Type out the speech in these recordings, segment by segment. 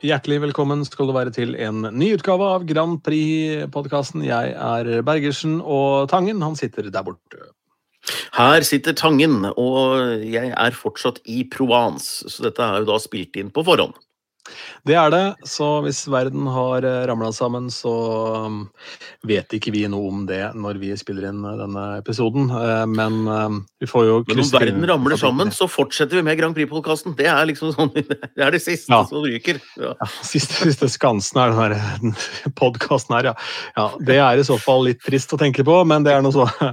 Hjertelig velkommen skal du være til en ny utgave av Grand Prix-podkasten. Jeg er Bergersen, og Tangen han sitter der borte. Her sitter Tangen, og jeg er fortsatt i Provence, så dette er jo da spilt inn på forhånd. Det er det, så hvis verden har ramla sammen, så um, vet ikke vi noe om det når vi spiller inn denne episoden. Eh, men vi får jo Men om verden ramler sammen, så fortsetter vi med Grand Prix-podkasten. Det er liksom sånn, det er det siste Ja. som ryker. Ja. Ja, siste, siste skansen er den der podkasten her, ja. ja. Det er i så fall litt trist å tenke på, men det er noe så.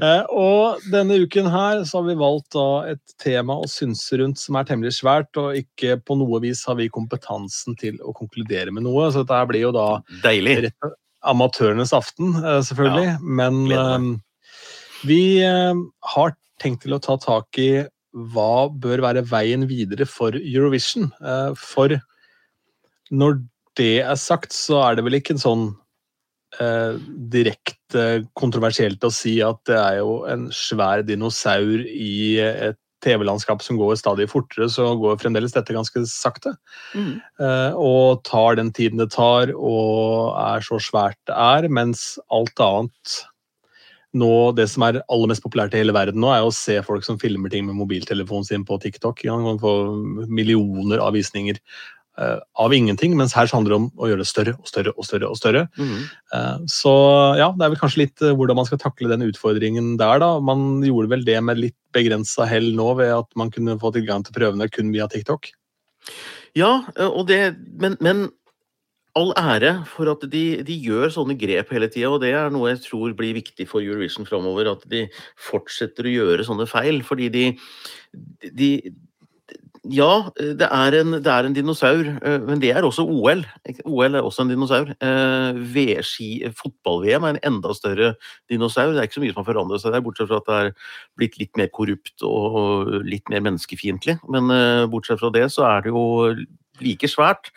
Eh, Og denne uken her så har vi valgt da et tema å synse rundt som er temmelig svært, og ikke på noe vis har vi kompetansen til å konkludere med noe. Så dette blir jo da Deilig. rett amatørenes aften, selvfølgelig. selvfølgelig. Men gleder eh, vi eh, har tenkt til å ta tak i hva bør være veien videre for Eurovision. Eh, For når det er sagt, så er det vel ikke en sånn eh, direkte kontroversielt å si at det er jo en svær dinosaur i et TV-landskap som går stadig fortere, så går fremdeles dette ganske sakte. Mm. Eh, og tar den tiden det tar, og er så svært det er, mens alt annet nå, Det som er aller mest populært i hele verden nå, er å se folk som filmer ting med mobiltelefonen sin på TikTok. Man kan få millioner av visninger av ingenting, mens her så handler det om å gjøre det større og større og større. og større. Mm. Eh, Så ja, det er vel kanskje litt eh, hvordan man skal takle den utfordringen der, da. Man gjorde vel det med litt begrensa hell nå, ved at man kunne få tilgang til prøvene kun via TikTok. Ja, og det Men, men all ære for at de, de gjør sånne grep hele tida, og det er noe jeg tror blir viktig for Eurovision framover. At de fortsetter å gjøre sånne feil, fordi de, de ja, det er, en, det er en dinosaur, eh, men det er også OL. OL er også en dinosaur. Eh, Fotball-VM er en enda større dinosaur. Det er ikke så mye som har forandret seg der, bortsett fra at det er blitt litt mer korrupt og litt mer menneskefiendtlig. Men eh, bortsett fra det, så er det jo like svært.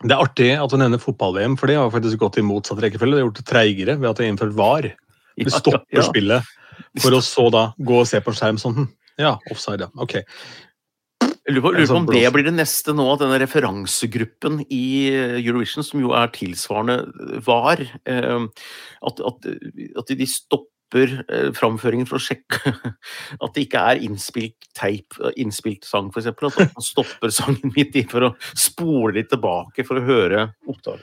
Det er artig at du nevner fotball-VM, for det har faktisk gått i motsatt rekkefølge. Det har gjort det treigere ved at det er innført VAR. Du stopper ja, ja. spillet for å så da gå og se på en skjerm sånn. Ja, offside, ja. Ok. Jeg lurer på, lurer på sånn om det blir det neste nå, at denne referansegruppen i eh, Eurovision, som jo er tilsvarende VAR, eh, at, at, at de stopper eh, framføringen for å sjekke at det ikke er innspilt teip, eh, innspilt sang, f.eks. At man stopper sangen midt i for å spole litt tilbake for å høre,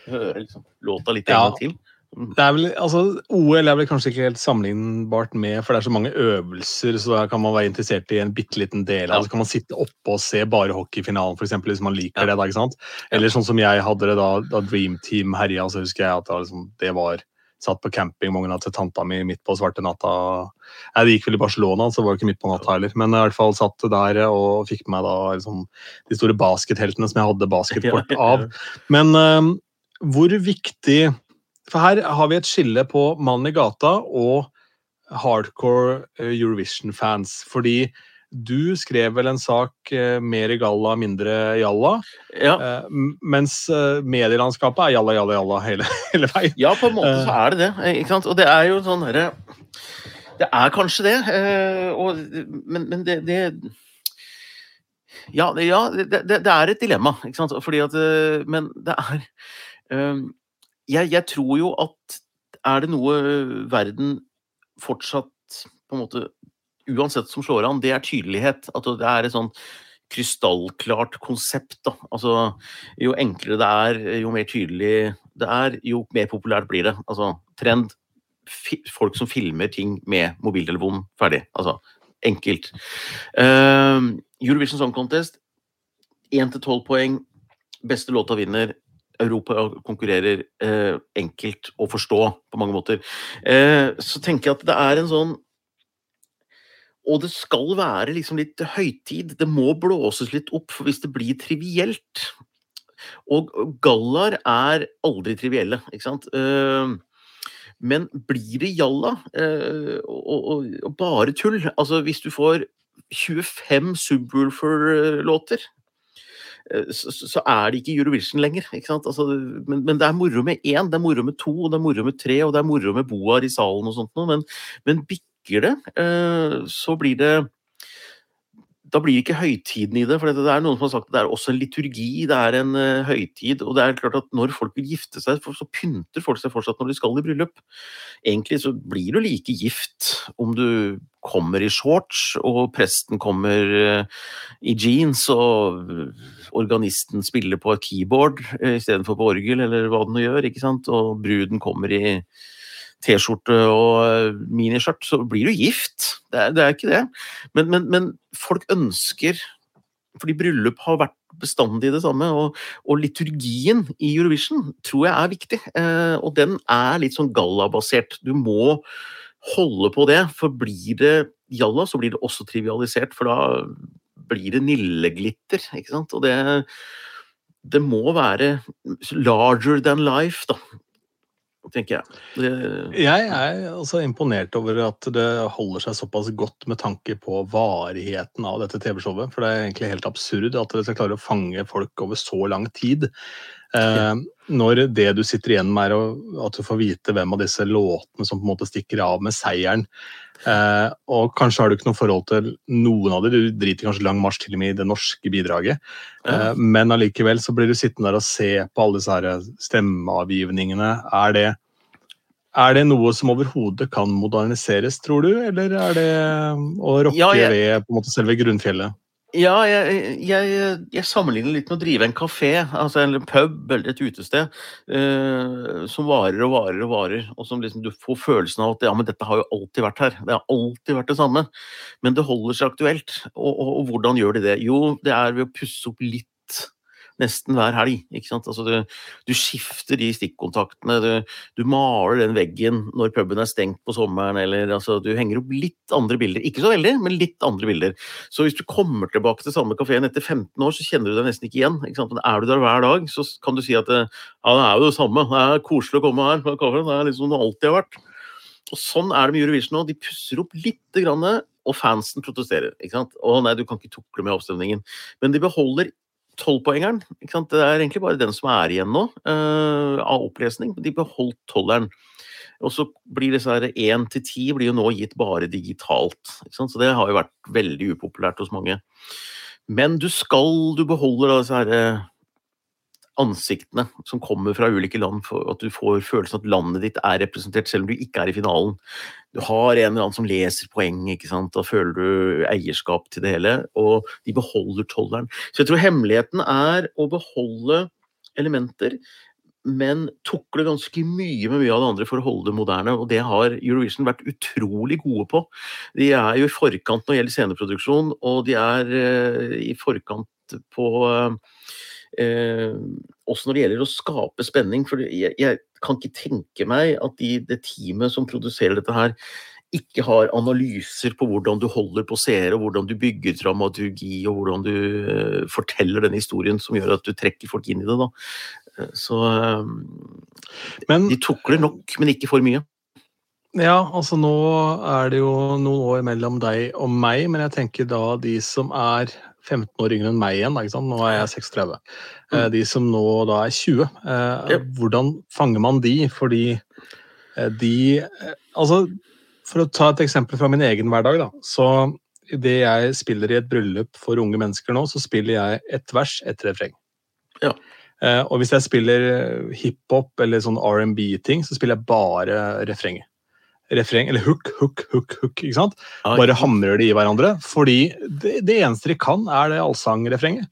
høre liksom, låta litt en Ja. gang til. Det er vel, altså, OL er vel kanskje ikke helt sammenlignbart med, for det er så mange øvelser, så da kan man være interessert i en bitte liten del av Ja. Så kan man sitte oppe og se bare hockeyfinalen, f.eks., hvis man liker Ja. det. da, ikke sant? Eller sånn som jeg hadde det da, da Dream Team herja, så husker jeg at det liksom, det var satt på campingvogna til tanta mi midt på svarte natta. Nei, det gikk vel i Barcelona, så var det ikke midt på natta heller. Men i hvert fall satt der og fikk med meg da liksom, de store basketheltene som jeg hadde basketkort av. Men øhm, hvor viktig For her har vi et skille på mann i gata og hardcore eh, Eurovision-fans. Fordi du skrev vel en sak eh, mer i galla, mindre jalla. Ja. eh, Mens medielandskapet er jalla, jalla, jalla hele, hele veien. Ja, på en måte så er det det. Ikke sant? Og det er jo sånn herre Det er kanskje det, og, men, men det, det Ja, det, ja det, det, det er et dilemma, ikke sant. Fordi at Men det er eh, jeg, jeg tror jo at er det noe verden fortsatt på en måte Uansett som slår an, det er tydelighet. At det er et sånn krystallklart konsept. da. Altså, jo enklere det er, jo mer tydelig det er, jo mer populært blir det. Altså, trend. Folk som filmer ting med mobiltelefonen. Ferdig. Altså, enkelt. Uh, Eurovision Song Contest. 1 til 12 poeng. Beste låta vinner. Europa konkurrerer. eh, enkelt å forstå på mange måter. Eh, så tenker jeg at det er en sånn og det skal være liksom litt høytid. Det må blåses litt opp, for hvis det blir trivielt Og gallaer er aldri trivielle, ikke sant? Eh, Men blir det jalla eh, og, og, og bare tull Altså, hvis du får 25 Subwoolfer-låter eh, så, så er det ikke Eurovision lenger. ikke? Altså, men, men det er moro med én, det er moro med to, det er moro med tre, og det er moro med Boar i salen og sånt noe, men, men bikker det, eh, så blir det da blir ikke høytiden i det. For det er noen som har sagt at det er også en liturgi, det er en uh, høytid. Og det er klart at når folk vil gifte seg, så pynter folk seg fortsatt når de skal i bryllup. Egentlig så blir du like gift om du kommer i shorts, og presten kommer uh, i jeans, og organisten spiller på et keyboard uh, istedenfor på orgel, eller hva den nå gjør, ikke sant. Og bruden kommer i T-skjorte og eh, miniskjørt, så blir du gift. Det er, det er ikke det. Men, men, men, folk ønsker Fordi bryllup har vært bestandig det samme, og, og, liturgien i Eurovision tror jeg er viktig. Eh, og den er litt sånn gallabasert. Du må holde på det, for blir det jalla, så blir det også trivialisert, for da blir det nilleglitter, ikke sant. Og det det må være larger than life, da tenker jeg. Det... Jeg er altså imponert over at det holder seg såpass godt med tanke på varigheten av dette TV-showet. For det er egentlig helt absurd at det skal klare å fange folk over så lang tid. Eh, når det du sitter igjen med, er at du får vite hvem av disse låtene som på en måte stikker av med seieren. Eh, og kanskje har du ikke noe forhold til noen av dem, du driter kanskje lang marsj til og med i det norske bidraget. Eh, men allikevel så blir du sittende der og se på alle disse her stemmeavgivningene. Er det, er det noe som overhodet kan moderniseres, tror du, eller er det å rokke ja, jeg... ved på en måte selve grunnfjellet? Ja, jeg, jeg, jeg, sammenligner litt med å drive en kafé, altså en pub eller et utested, uh, som varer og varer og varer, og som liksom du får følelsen av at ja, men dette har jo alltid vært her. Det har alltid vært det samme. Men det holder seg aktuelt. Og, og, og hvordan gjør de det? Jo, det er ved å pusse opp litt nesten hver helg. ikke sant? Altså du, du skifter de stikkontaktene, du, du, maler den veggen når puben er stengt på sommeren, eller altså, du henger opp litt andre bilder. Ikke så veldig, men litt andre bilder. Så hvis du kommer tilbake til samme kafeen etter 15 år, så kjenner du deg nesten ikke igjen. ikke sant? Men er du der hver dag, så kan du si at ja, det er jo det samme. Det er koselig å komme her. Det er liksom det alltid har vært. Og Sånn er det med Eurovision nå. De pusser opp lite grann, og fansen protesterer. ikke sant? Å nei, du kan ikke tukle med avstemningen. Men de beholder tolvpoengeren. Det er egentlig bare den som er igjen nå uh, av opplesning. De beholdt tolveren. Og så blir disse én til ti blir jo nå gitt bare digitalt. Så det har jo vært veldig upopulært hos mange. Men du skal Du beholder disse her eh, ansiktene som kommer fra ulike land, for at du får følelsen at landet ditt er representert, selv om du ikke er i finalen. Du har en eller annen som leser poeng, ikke sant? da føler du eierskap til det hele. Og de beholder tolleren. Så jeg tror hemmeligheten er å beholde elementer, men tukle ganske mye med mye av det andre for å holde det moderne. Og det har Eurovision vært utrolig gode på. De er jo i forkant når det gjelder sceneproduksjon, og de er uh, i forkant på uh, Eh, også når det gjelder å skape spenning. For jeg, jeg kan ikke tenke meg at de, det teamet som produserer dette her, ikke har analyser på hvordan du holder på seere, hvordan du bygger dramaturgi, og hvordan du eh, forteller den historien som gjør at du trekker folk inn i det. Da. Uh, så eh, men, De tukler nok, men ikke for mye. Ja, altså nå er det jo noen år mellom deg og meg, men jeg tenker da de som er 15 år yngre enn meg igjen. Sant? Nå er jeg 36. Eh, mm. De som nå da er 20. Eh, hvordan fanger man de? Fordi eh, de Altså, for å ta et eksempel fra min egen hverdag, da. Så idet jeg spiller i et bryllup for unge mennesker nå, så spiller jeg ett vers, ett refreng. Ja. Og hvis jeg spiller hiphop eller sånn R&B-ting, så spiller jeg bare refrenget refreng, eller hook, hook, hook, hook. ikke sant? Bare hamrer de i hverandre. Fordi det, det eneste de kan, er det allsangrefrenget.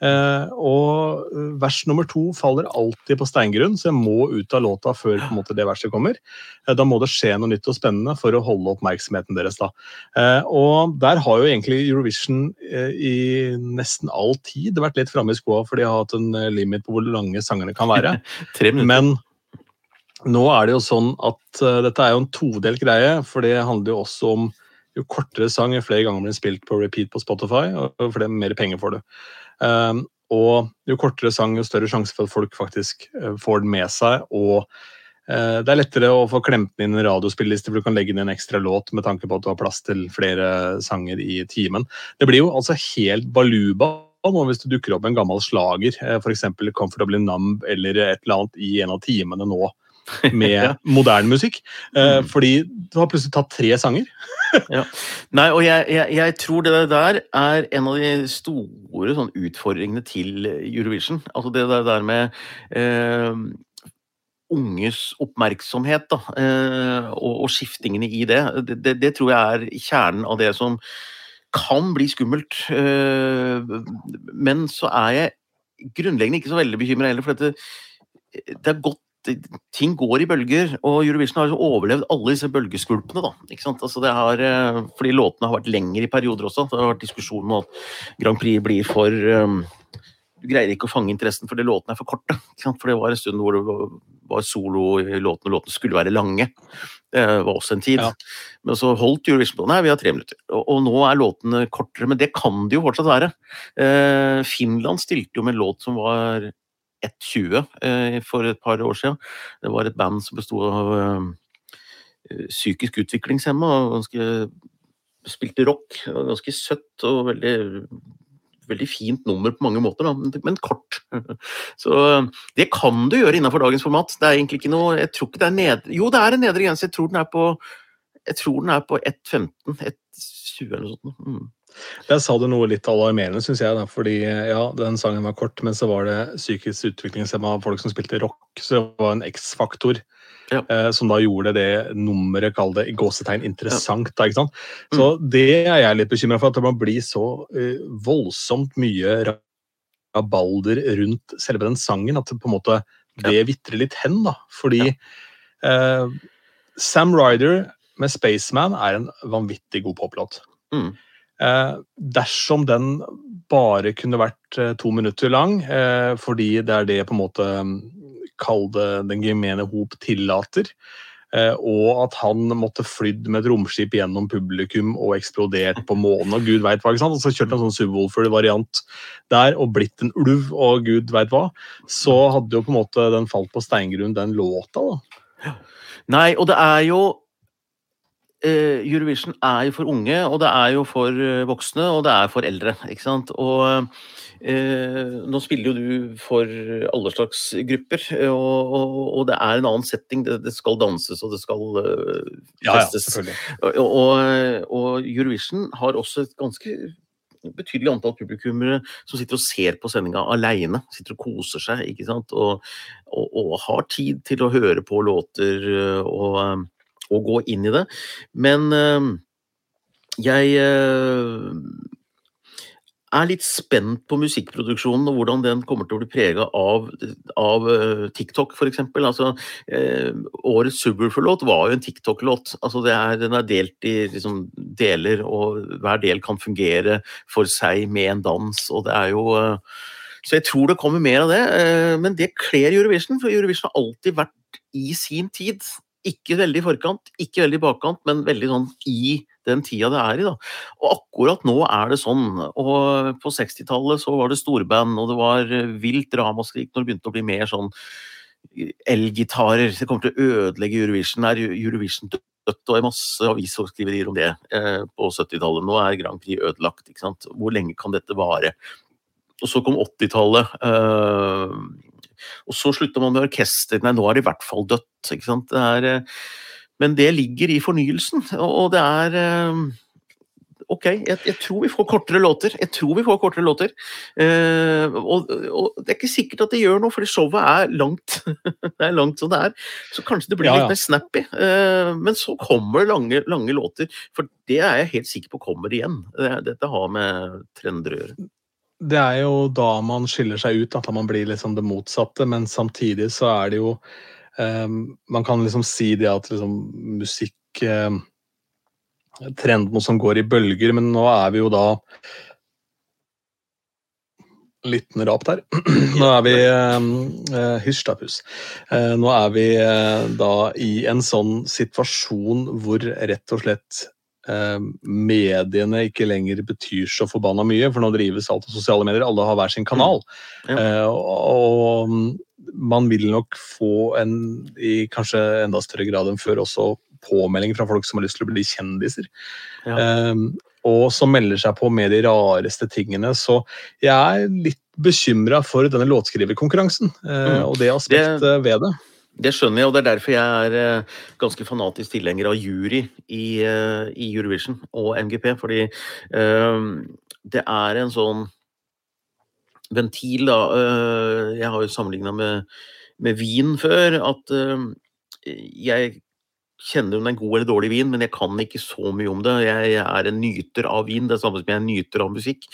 Eh, og vers nummer to faller alltid på steingrunn, så jeg må ut av låta før på en måte, det verset kommer. Eh, da må det skje noe nytt og spennende for å holde oppmerksomheten deres. da. Eh, og der har jo egentlig Eurovision eh, i nesten all tid vært litt framme i skoa, for de har hatt en limit på hvor lange sangene kan være. Men nå er det jo sånn at uh, dette er jo en todelt greie, for det handler jo også om jo kortere sang, jo flere ganger blir spilt på repeat på Spotify, og for det mer penger får du. Um, og jo kortere sang, jo større sjanse for at folk faktisk uh, får den med seg. Og uh, det er lettere å få klemt den inn i en radiospilleliste, for du kan legge inn en ekstra låt med tanke på at du har plass til flere sanger i timen. Det blir jo altså helt baluba nå hvis det dukker opp en gammel slager, f.eks. 'Comfortably Numb' eller et eller annet i en av timene nå med Ja. moderne musikk. Eh, Mm. Fordi du har plutselig tatt tre sanger. Nei, og jeg, jeg, jeg tror det der er en av de store sånn, utfordringene til Eurovision. Altså det der, med eh, unges oppmerksomhet da, eh, og, og skiftingene i det. Det, det. det tror jeg er kjernen av det som kan bli skummelt. Men så er jeg grunnleggende ikke så veldig bekymra heller, for dette, det er godt Ting går i bølger, og Eurovision har overlevd alle disse bølgeskvulpene. da, ikke sant? Altså det har, eh, fordi låtene har vært lengre i perioder også. Det har vært diskusjon om at Grand Prix blir for um, Du greier ikke å fange interessen fordi låtene er for korte. ikke sant? For det var en stund hvor det var, var solo i låtene, og låtene skulle være lange. Det var også en tid. Ja. Men så holdt Eurovision på. Nei, vi har tre minutter. Og, og nå er låtene kortere, men det kan det jo fortsatt være. Eh, Finland stilte jo med en låt som var 1,20 eh, for et par år siden. Det var et band som bestod av eh, psykisk utviklingshemma og ganske spilte rock. Ganske søtt og veldig veldig fint nummer på mange måter, da, men kort. Så det kan du gjøre innenfor dagens format. Det er egentlig ikke noe Jeg tror ikke det er nedre Jo, det er en nedre grense. Jeg tror den er på jeg tror den er på 1,15, 1,20 eller noe sånt. Mm. Der sa du noe litt alarmerende, syns jeg. Da, fordi ja, den sangen var kort, men så var det psykisk utviklingshemma folk som spilte rock. Så det var en X-faktor Ja. eh, som da gjorde det nummeret, kall det i gåsetegn, interessant. Da, ikke sant? Så det er jeg litt bekymra for, at det må bli så uh, voldsomt mye rabalder rundt selve den sangen at det på en måte det vitrer litt hen. da, Fordi eh, Sam Ryder med 'Spaceman' er en vanvittig god poplåt. Mm. Eh, dersom den bare kunne vært eh, to minutter lang, eh, fordi det er det på en måte mm, Kall det den gemene hop tillater, og at han måtte flydd med et romskip gjennom publikum og eksplodert på månen og gud vet hva, ikke sant? og så kjørte en sånn Subwoolfer-variant der og blitt en ulv og gud veit hva, så hadde jo på en måte den falt på steingrunn, den låta. da. Nei, og det er jo Eurovision er jo for unge, og det er jo for eh, voksne, og det er for eldre. ikke sant? Og eh, nå spiller jo du for alle slags grupper, og, og, og det er en annen setting. Det, det skal danses, og det skal eh, festes. Ja, Og, og, og Eurovision har også et ganske betydelig antall publikummere som sitter og ser på sendinga aleine. Sitter og koser seg, ikke sant. Og, har tid til å høre på låter og, og gå inn i det. Men øh, jeg øh, er litt spent på musikkproduksjonen og hvordan den kommer til å bli prega av, av øh, TikTok, f.eks. Altså, eh, årets Subwoolfer-låt var jo en TikTok-låt. Altså, den er delt i liksom, deler, og hver del kan fungere for seg med en dans. og det er jo... eh, så jeg tror det kommer mer av det, eh, men det kler Eurovision, for Eurovision har alltid vært i sin tid. Ikke veldig forkant, ikke veldig bakkant, men veldig sånn i den tida det er i. da. Og akkurat nå er det sånn. Og på 60-tallet så var det storband, og det var eh, vilt ramaskrik når det begynte å bli mer sånn elgitarer. Det kommer til å ødelegge Eurovision. Er Eurovision dødt? Og det er masse avisoskriverier om det eh, på 70-tallet. Nå er Grand Prix ødelagt. ikke sant? Hvor lenge kan dette vare? Og så kom 80-tallet. Eh, og så slutter man med orkester. Nei, nå er det i hvert fall dødt. ikke sant? Det er, eh, men det ligger i fornyelsen, og, det er eh, Ok, jeg, jeg tror vi får kortere låter. Jeg tror vi får kortere låter. Eh, og, og det er ikke sikkert at det gjør noe, fordi showet er langt. det er langt som det er. Så kanskje det blir Ja, ja. litt mer snappy. Eh, men så kommer lange, lange låter. For det er jeg helt sikker på kommer igjen. Det, dette har med trender å gjøre. Det er jo da man skiller seg ut, at man blir liksom det motsatte, men samtidig så er det jo um, Man kan liksom si det at liksom musikk um, Trenden som går i bølger, men nå er vi jo da Liten rap der. Nå er vi eh, Hysj da, pus. Eh, nå er vi eh, da i en sånn situasjon hvor rett og slett mediene ikke lenger betyr så forbanna mye, for nå drives alt av sosiale medier, alle har hver sin kanal. Ja. Eh, og man vil nok få en, i kanskje enda større grad enn før, også påmeldinger fra folk som har lyst til å bli kjendiser. Ja. Eh, og som melder seg på med de rareste tingene. Så jeg er litt bekymra for denne låtskriverkonkurransen eh, Mm. og det aspektet ved det. Det skjønner jeg, og det er derfor jeg er eh, ganske fanatisk tilhenger av jury i, eh, i Eurovision og MGP. Fordi um, det er en sånn ventil, da. jeg har jo sammenligna med, med vin før. At eh, jeg kjenner om det er god eller dårlig vin, men jeg kan ikke så mye om det. Jeg er en nyter av vin, det er samme som jeg er nyter av musikk.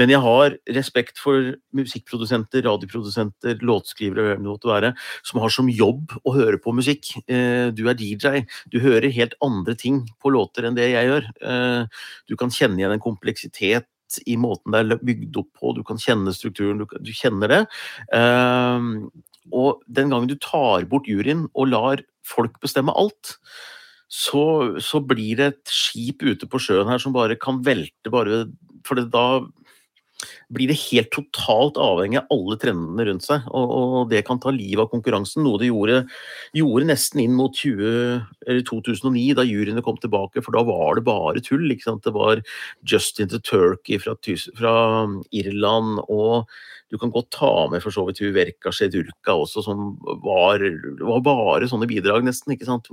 Men jeg har respekt for musikkprodusenter, radioprodusenter, låtskrivere, hvem det måtte være, som har som jobb å høre på musikk. Eh, Du er DJ, du hører helt andre ting på låter enn det jeg gjør. Eh, Du kan kjenne igjen en kompleksitet i måten det er bygd opp på, du kan kjenne strukturen, du, du kjenner det. Eh, og den gangen du tar bort juryen og lar folk bestemme alt, så, så blir det et skip ute på sjøen her som bare kan velte bare For da blir det helt totalt avhengig av alle trendene rundt seg, og, og det kan ta livet av konkurransen. Noe det gjorde, gjorde nesten inn mot 20, eller 2009, da juryene kom tilbake, for da var det bare tull. Det var Justin to Turkey fra, fra Irland, og du kan godt ta med for så vidt Uverka Verka Sedurka også, som var, var bare sånne bidrag, nesten. ikke sant?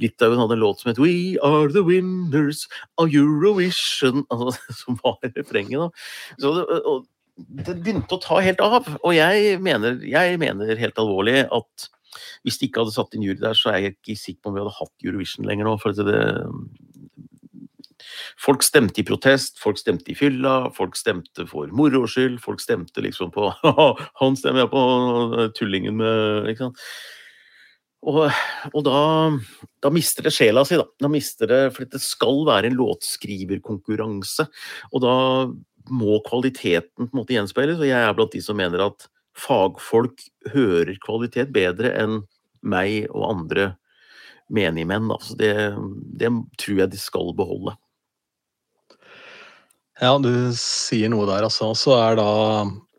Litauen hadde en låt som het We are the winners of Eurovision, altså, som var refrenget. da. Så og det begynte å ta helt av. Og jeg mener, jeg mener helt alvorlig at hvis de ikke hadde satt inn jury der, så er jeg ikke sikker på om vi hadde hatt Eurovision lenger nå. for det, Folk stemte i protest, folk stemte i fylla, folk stemte for moro skyld. Folk stemte liksom på Han stemmer jeg på, tullingen med ikke sant? Og, og da, da, mister det sjela si, da. da mister det, For det skal være en låtskriverkonkurranse. Og da må kvaliteten på en måte gjenspeiles. Og jeg er blant de som mener at fagfolk hører kvalitet bedre enn meg og andre menigmenn. menn. Da. Det, det tror jeg de skal beholde. Ja, du sier noe der, altså. Så er da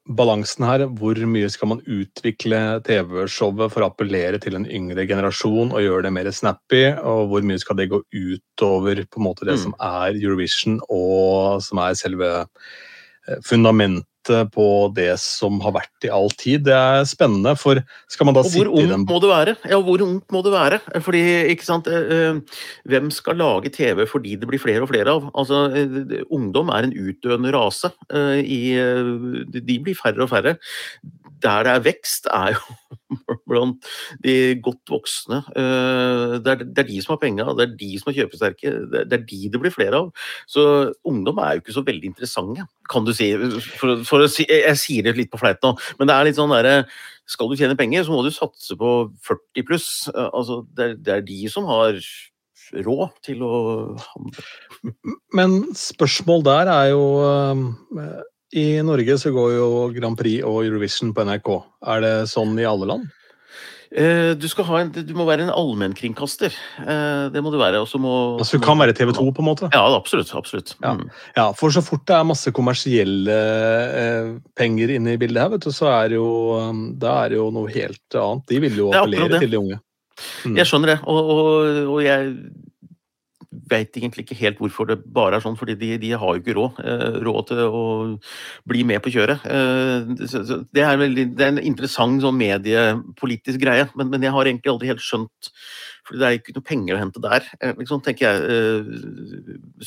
balansen her hvor mye skal man utvikle TV-showet for å appellere til en yngre generasjon og gjøre det mer snappy, og hvor mye skal det gå utover på en måte det mm. som er Eurovision og som er selve fundamentet på det som har vært i all tid. Det er spennende, for skal man da sitte i den Hvor ungt må det være? Ja, hvor ungt må det være? Fordi, ikke sant, Hvem skal lage TV fordi det blir flere og flere av? Altså, Ungdom er en utdøende rase. De blir færre og færre der det er vekst, er jo blant de godt voksne. Eh, det er, det er de som har penga, det er de som er kjøpesterke. Det er de det blir flere av. Så ungdom er jo ikke så veldig interessante, kan du si. For, for si jeg sier det litt på fleip nå, men det er litt sånn derre Skal du tjene penger, så må du satse på 40 pluss. Altså, det det er de som har råd til å handle. Men spørsmål der er jo eh, i Norge så går jo Grand Prix og Eurovision på NRK. Er det sånn i alle land? Eh, du, en, du, må være en allmennkringkaster. Eh, det må du være. Må, altså Du kan være TV 2, på en måte? Ja, absolutt. absolutt. Ja. Mm. ja For så fort det er masse kommersielle eh, penger inne i bildet her, vet du, så er det jo, det er jo noe helt annet. De vil jo appellere til de unge. Mm. Jeg skjønner det, og, og, og jeg veit egentlig ikke helt hvorfor det bare er sånn, fordi de, de har jo ikke råd, eh, råd til å bli med på kjøret. Eh, det, er veldig, det, er en interessant sånn mediepolitisk greie, men, men, jeg har egentlig aldri helt skjønt for det er ikke noe penger å hente der, eh, liksom, tenker jeg.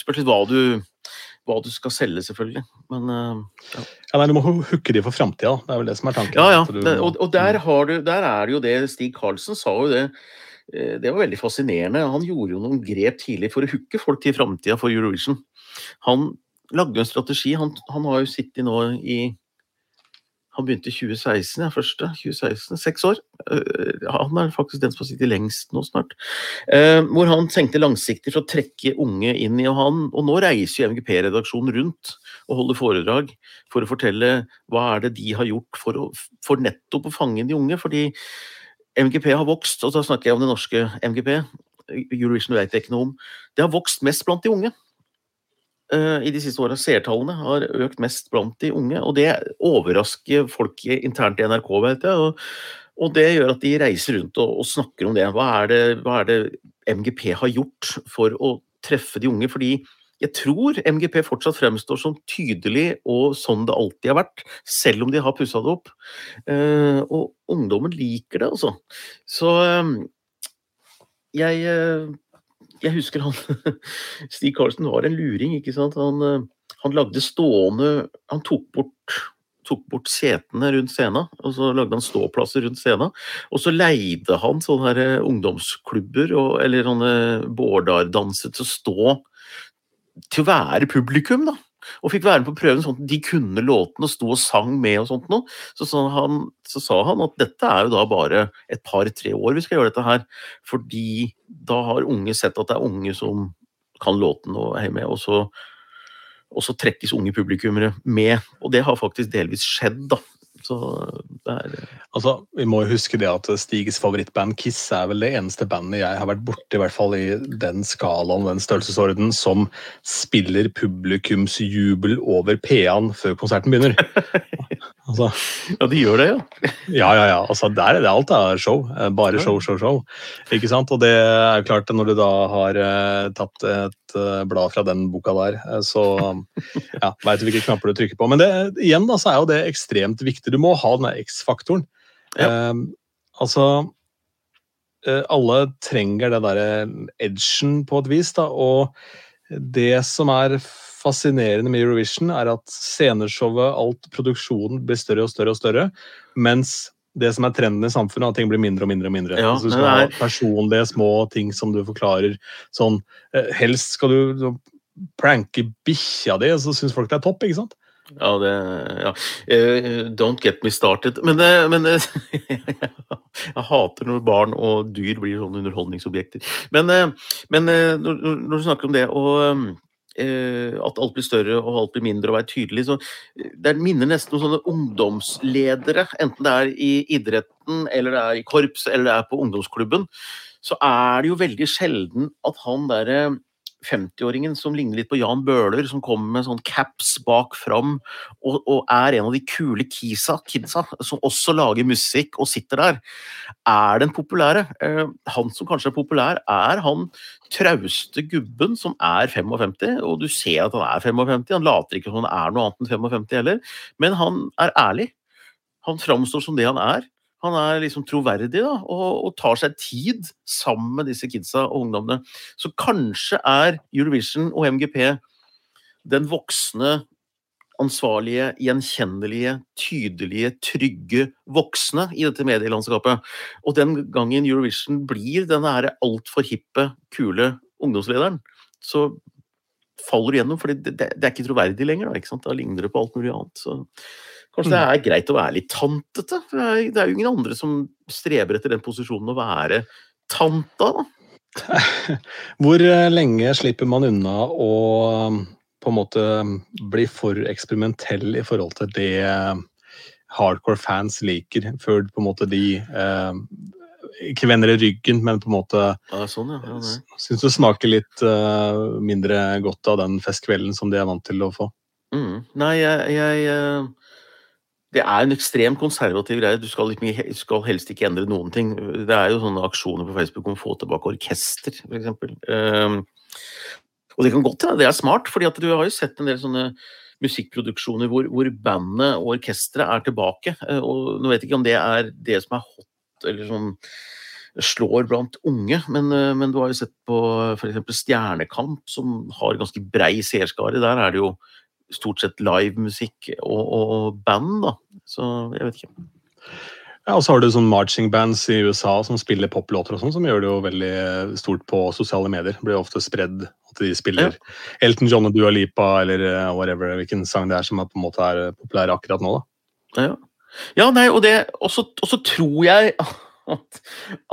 Spørs litt hva du, hva du skal selge, selvfølgelig. Men ja. ja nei, Du må hooke de for framtida, det er vel det som er tanken. Ja, ja. Du, og, og der, du, der, er det jo det Stig Karlsen sa jo det det var veldig fascinerende. Han gjorde jo noen grep tidlig for å hooke folk til framtida for Eurovision. Han lagde en strategi. Han, han, har jo sittet nå i Han begynte i 2016, ja, første. 2016, Seks år. Eh, han er faktisk den som har sittet lengst nå snart. Eh, hvor han tenkte langsiktig for å trekke unge inn i og han, Og nå reiser jo MGP-redaksjonen rundt og holder foredrag for å fortelle hva er det de har gjort for, å, for nettopp å fange de unge. fordi MGP har vokst, og da snakker jeg om det norske MGP, Eurovision vet jeg ikke noe om, det har vokst mest blant de unge. Uh, I de siste åra. Seertallene har økt mest blant de unge, og det overrasker folk internt i NRK, vet jeg. Og, og det gjør at de reiser rundt og, og snakker om det. Hva det, hva er det MGP har gjort for å treffe de unge? Fordi jeg tror MGP fortsatt fremstår som tydelig og sånn det alltid har vært, selv om de har pussa det opp. Eh, og ungdommen liker det, altså. Så eh, jeg, eh, jeg husker han Stig Karlsen var en luring, ikke sant. Han, eh, han lagde stående Han tok bort tok bort setene rundt scenen, og så lagde han ståplasser rundt scenen. Og så leide han sånne her ungdomsklubber og, eller sånne Bårdar-danser til å stå til å være publikum, da. Og fikk være med på prøven sånn at de kunne låtene og sto og sang med og sånt noe. Så, så, han, så sa han at dette er jo da bare et par-tre år vi skal gjøre dette her. Fordi da har unge sett at det er unge som kan låtene og er med, og så, og så trekkes unge publikummere med. Og det har faktisk delvis skjedd, da. Så det er Altså, Vi må huske det at Stigs favorittband Kiss er vel det eneste bandet jeg har vært borti, i hvert fall i den skalaen, den størrelsesorden, som spiller publikumsjubel over P-en før konserten begynner. Altså, ja, de gjør det, ja. ja, ja, ja. Altså, der er det alt er show. Eh, bare show, show, show. Ikke sant? Og det er klart, når du da har uh, tatt et uh, blad fra den boka der, uh, så ja, veit du hvilke knapper du trykker på. Men det, igjen da, så er jo det ekstremt viktig. Du må ha den X-faktoren. Ja. altså Alle trenger det derre edgen på et vis, da. Og det som er fascinerende med Eurovision, er at sceneshowet, alt produksjonen, blir større og større og større. Mens det som er trenden i samfunnet, at ting blir mindre og mindre. og mindre. Ja, altså, du skal ha personlige, små ting som du forklarer. sånn, eh, Helst skal du pranke bikkja di, så syns folk det er topp. ikke sant? Ja, det ja. Uh, don't get me started. Men, uh, men uh, jeg hater når barn og dyr blir sånne underholdningsobjekter. Men, men når, når, du snakker om det og um, Eh, at alt blir større og alt blir mindre og være tydelig. Så eh, det minner nesten om sånne ungdomsledere, enten det er i idretten, eller det er i korps, eller det er på ungdomsklubben. Så er det jo veldig sjelden at han derre 50-åringen som ligner litt på Jan Bøhler, som kommer med sånn caps bak fram og, og, er en av de kule kisa, kidsa som også lager musikk og sitter der, er den populære. Eh, han som kanskje er populær, er han trauste gubben som er 55, og du ser at han er 55. Han later ikke som han er noe annet enn 55 heller, men han er ærlig. Han framstår som det han er. Han er liksom troverdig da, og, og, tar seg tid sammen med disse kidsa og ungdommene. Så kanskje er Eurovision og MGP den voksne, ansvarlige, gjenkjennelige, tydelige, trygge voksne i dette medielandskapet. Og den gangen Eurovision blir denne altfor hippe, kule ungdomslederen, så faller du gjennom, for det, det, det, er ikke troverdig lenger. Da, ikke sant? da ligner det på alt mulig annet. Så Kanskje det mm. er greit å være litt tantete? Det er, det er jo ingen andre som streber etter den posisjonen å være tanta, da. Hvor eh, lenge slipper man unna å um, på en måte bli for eksperimentell i forhold til det um, hardcore fans liker, før på en måte de eh, ikke vender i ryggen, men på en måte ja, sånn, ja. ja Syns du smaker litt eh, mindre godt av den festkvelden som de er vant til å få? Mm. Nei, jeg, jeg det er en ekstremt konservativ greie. Du skal, skal, helst ikke endre noen ting. Det er jo sånne aksjoner på Facebook om å få tilbake orkester, f.eks. Um, og det kan godt hende det er smart, fordi du har jo sett en del sånne musikkproduksjoner hvor, hvor bandet og orkesteret er tilbake. Eh, og Nå vet jeg ikke om det er det som er hot, eller som slår blant unge, men, eh, men du har jo sett på f.eks. Stjernekamp, som har ganske brei seerskare. Der er det jo stort sett livemusikk og, og band, da. Så jeg vet ikke. Ja, og så har du sånn marching bands i USA som spiller poplåter og sånn, som gjør det jo veldig stort på sosiale medier. Det blir ofte spredd at de spiller ja. Elton John og Dua Lipa eller eh, whatever, hvilken sang det er som er, på en måte er populær akkurat nå, da. Ja, ja nei, og det Og så tror jeg at,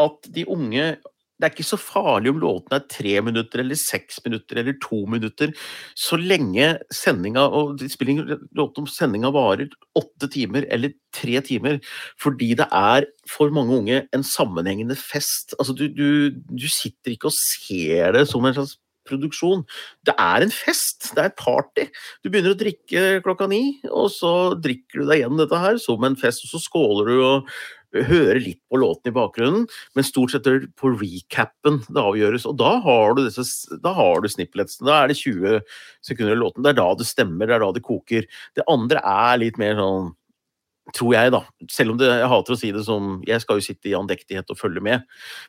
at de unge det er ikke så farlig om låten er tre minutter eller seks minutter eller to minutter, så lenge sendinga og spiller låt om sendinga varer åtte timer eller tre timer, fordi det er for mange unge en sammenhengende fest. Altså, du, du, du sitter ikke og ser det som en slags produksjon. Det er en fest, det er et party. Du begynner å drikke klokka ni, og så drikker du deg igjen dette her som en fest, og så skåler du og hører litt på låten i bakgrunnen, men stort sett er det på recapen det avgjøres. Og da har du, disse, da har du snippletsene. Da er det 20 sekunder i låten. Det er da det stemmer, det er da det koker. Det andre er litt mer sånn tror jeg, da. Selv om det, jeg hater å si det som Jeg skal jo sitte i andektighet og følge med,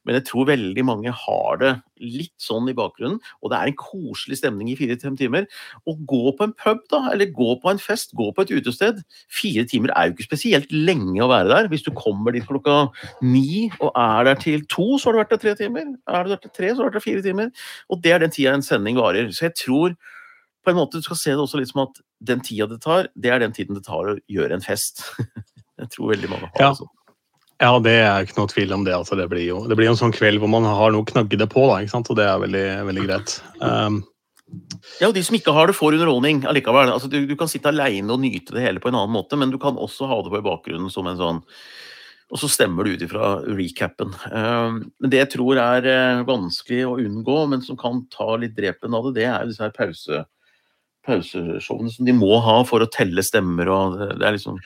men jeg tror veldig mange har det litt sånn i bakgrunnen, og det er en koselig stemning i fire-fem timer. Å gå på en pub, da, eller gå på en fest, gå på et utested Fire timer er jo ikke spesielt lenge å være der. Hvis du kommer dit klokka ni og er der til to, så har du vært der tre timer. Er du der til tre, så har du vært der fire timer. Og det er den tida en sending varer. Så jeg tror på en måte du skal se det også litt som at den tida det tar, det er den tiden det tar å gjøre en fest. Jeg tror veldig mange har Ja. det sånn. Ja, det er ikke noe tvil om det. Altså, det, blir jo, det blir en sånn kveld hvor man har noe knaggede på, da, ikke sant? og det er veldig, veldig greit. Um, Ja, og de som ikke har det, får underholdning allikevel. Altså, du, du kan sitte aleine og nyte det hele på en annen måte, men du kan også ha det på i bakgrunnen som en sånn Og så stemmer du ut ifra recapen. Um, men det jeg tror er eh, vanskelig å unngå, men som kan ta litt drepen av det, det er disse her pause, pauseshowene som de må ha for å telle stemmer og det, det er liksom